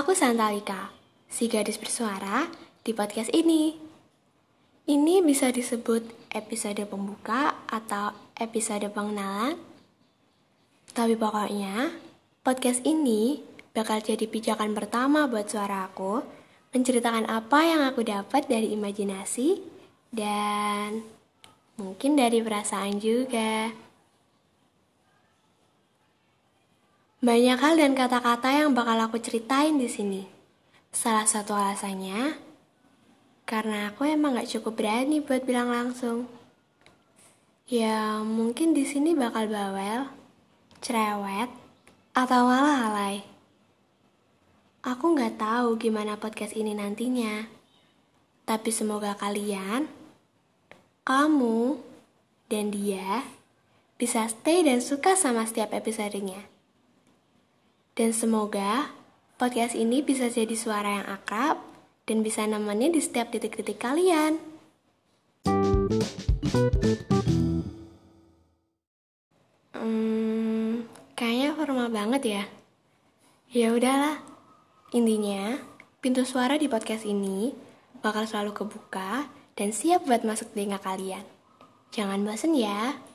Aku Santalika, si gadis bersuara di podcast ini. Ini bisa disebut episode pembuka atau episode pengenalan. Tapi pokoknya, podcast ini bakal jadi pijakan pertama buat suara aku menceritakan apa yang aku dapat dari imajinasi dan mungkin dari perasaan juga. Banyak hal dan kata-kata yang bakal aku ceritain di sini. Salah satu alasannya, karena aku emang gak cukup berani buat bilang langsung. Ya, mungkin di sini bakal bawel, cerewet, atau malah alay. Aku nggak tahu gimana podcast ini nantinya. Tapi semoga kalian, kamu, dan dia bisa stay dan suka sama setiap episodenya. Dan semoga podcast ini bisa jadi suara yang akrab dan bisa nemenin di setiap titik-titik kalian. Hmm, kayaknya formal banget ya. Ya udahlah. Intinya, pintu suara di podcast ini bakal selalu kebuka dan siap buat masuk telinga kalian. Jangan bosan ya.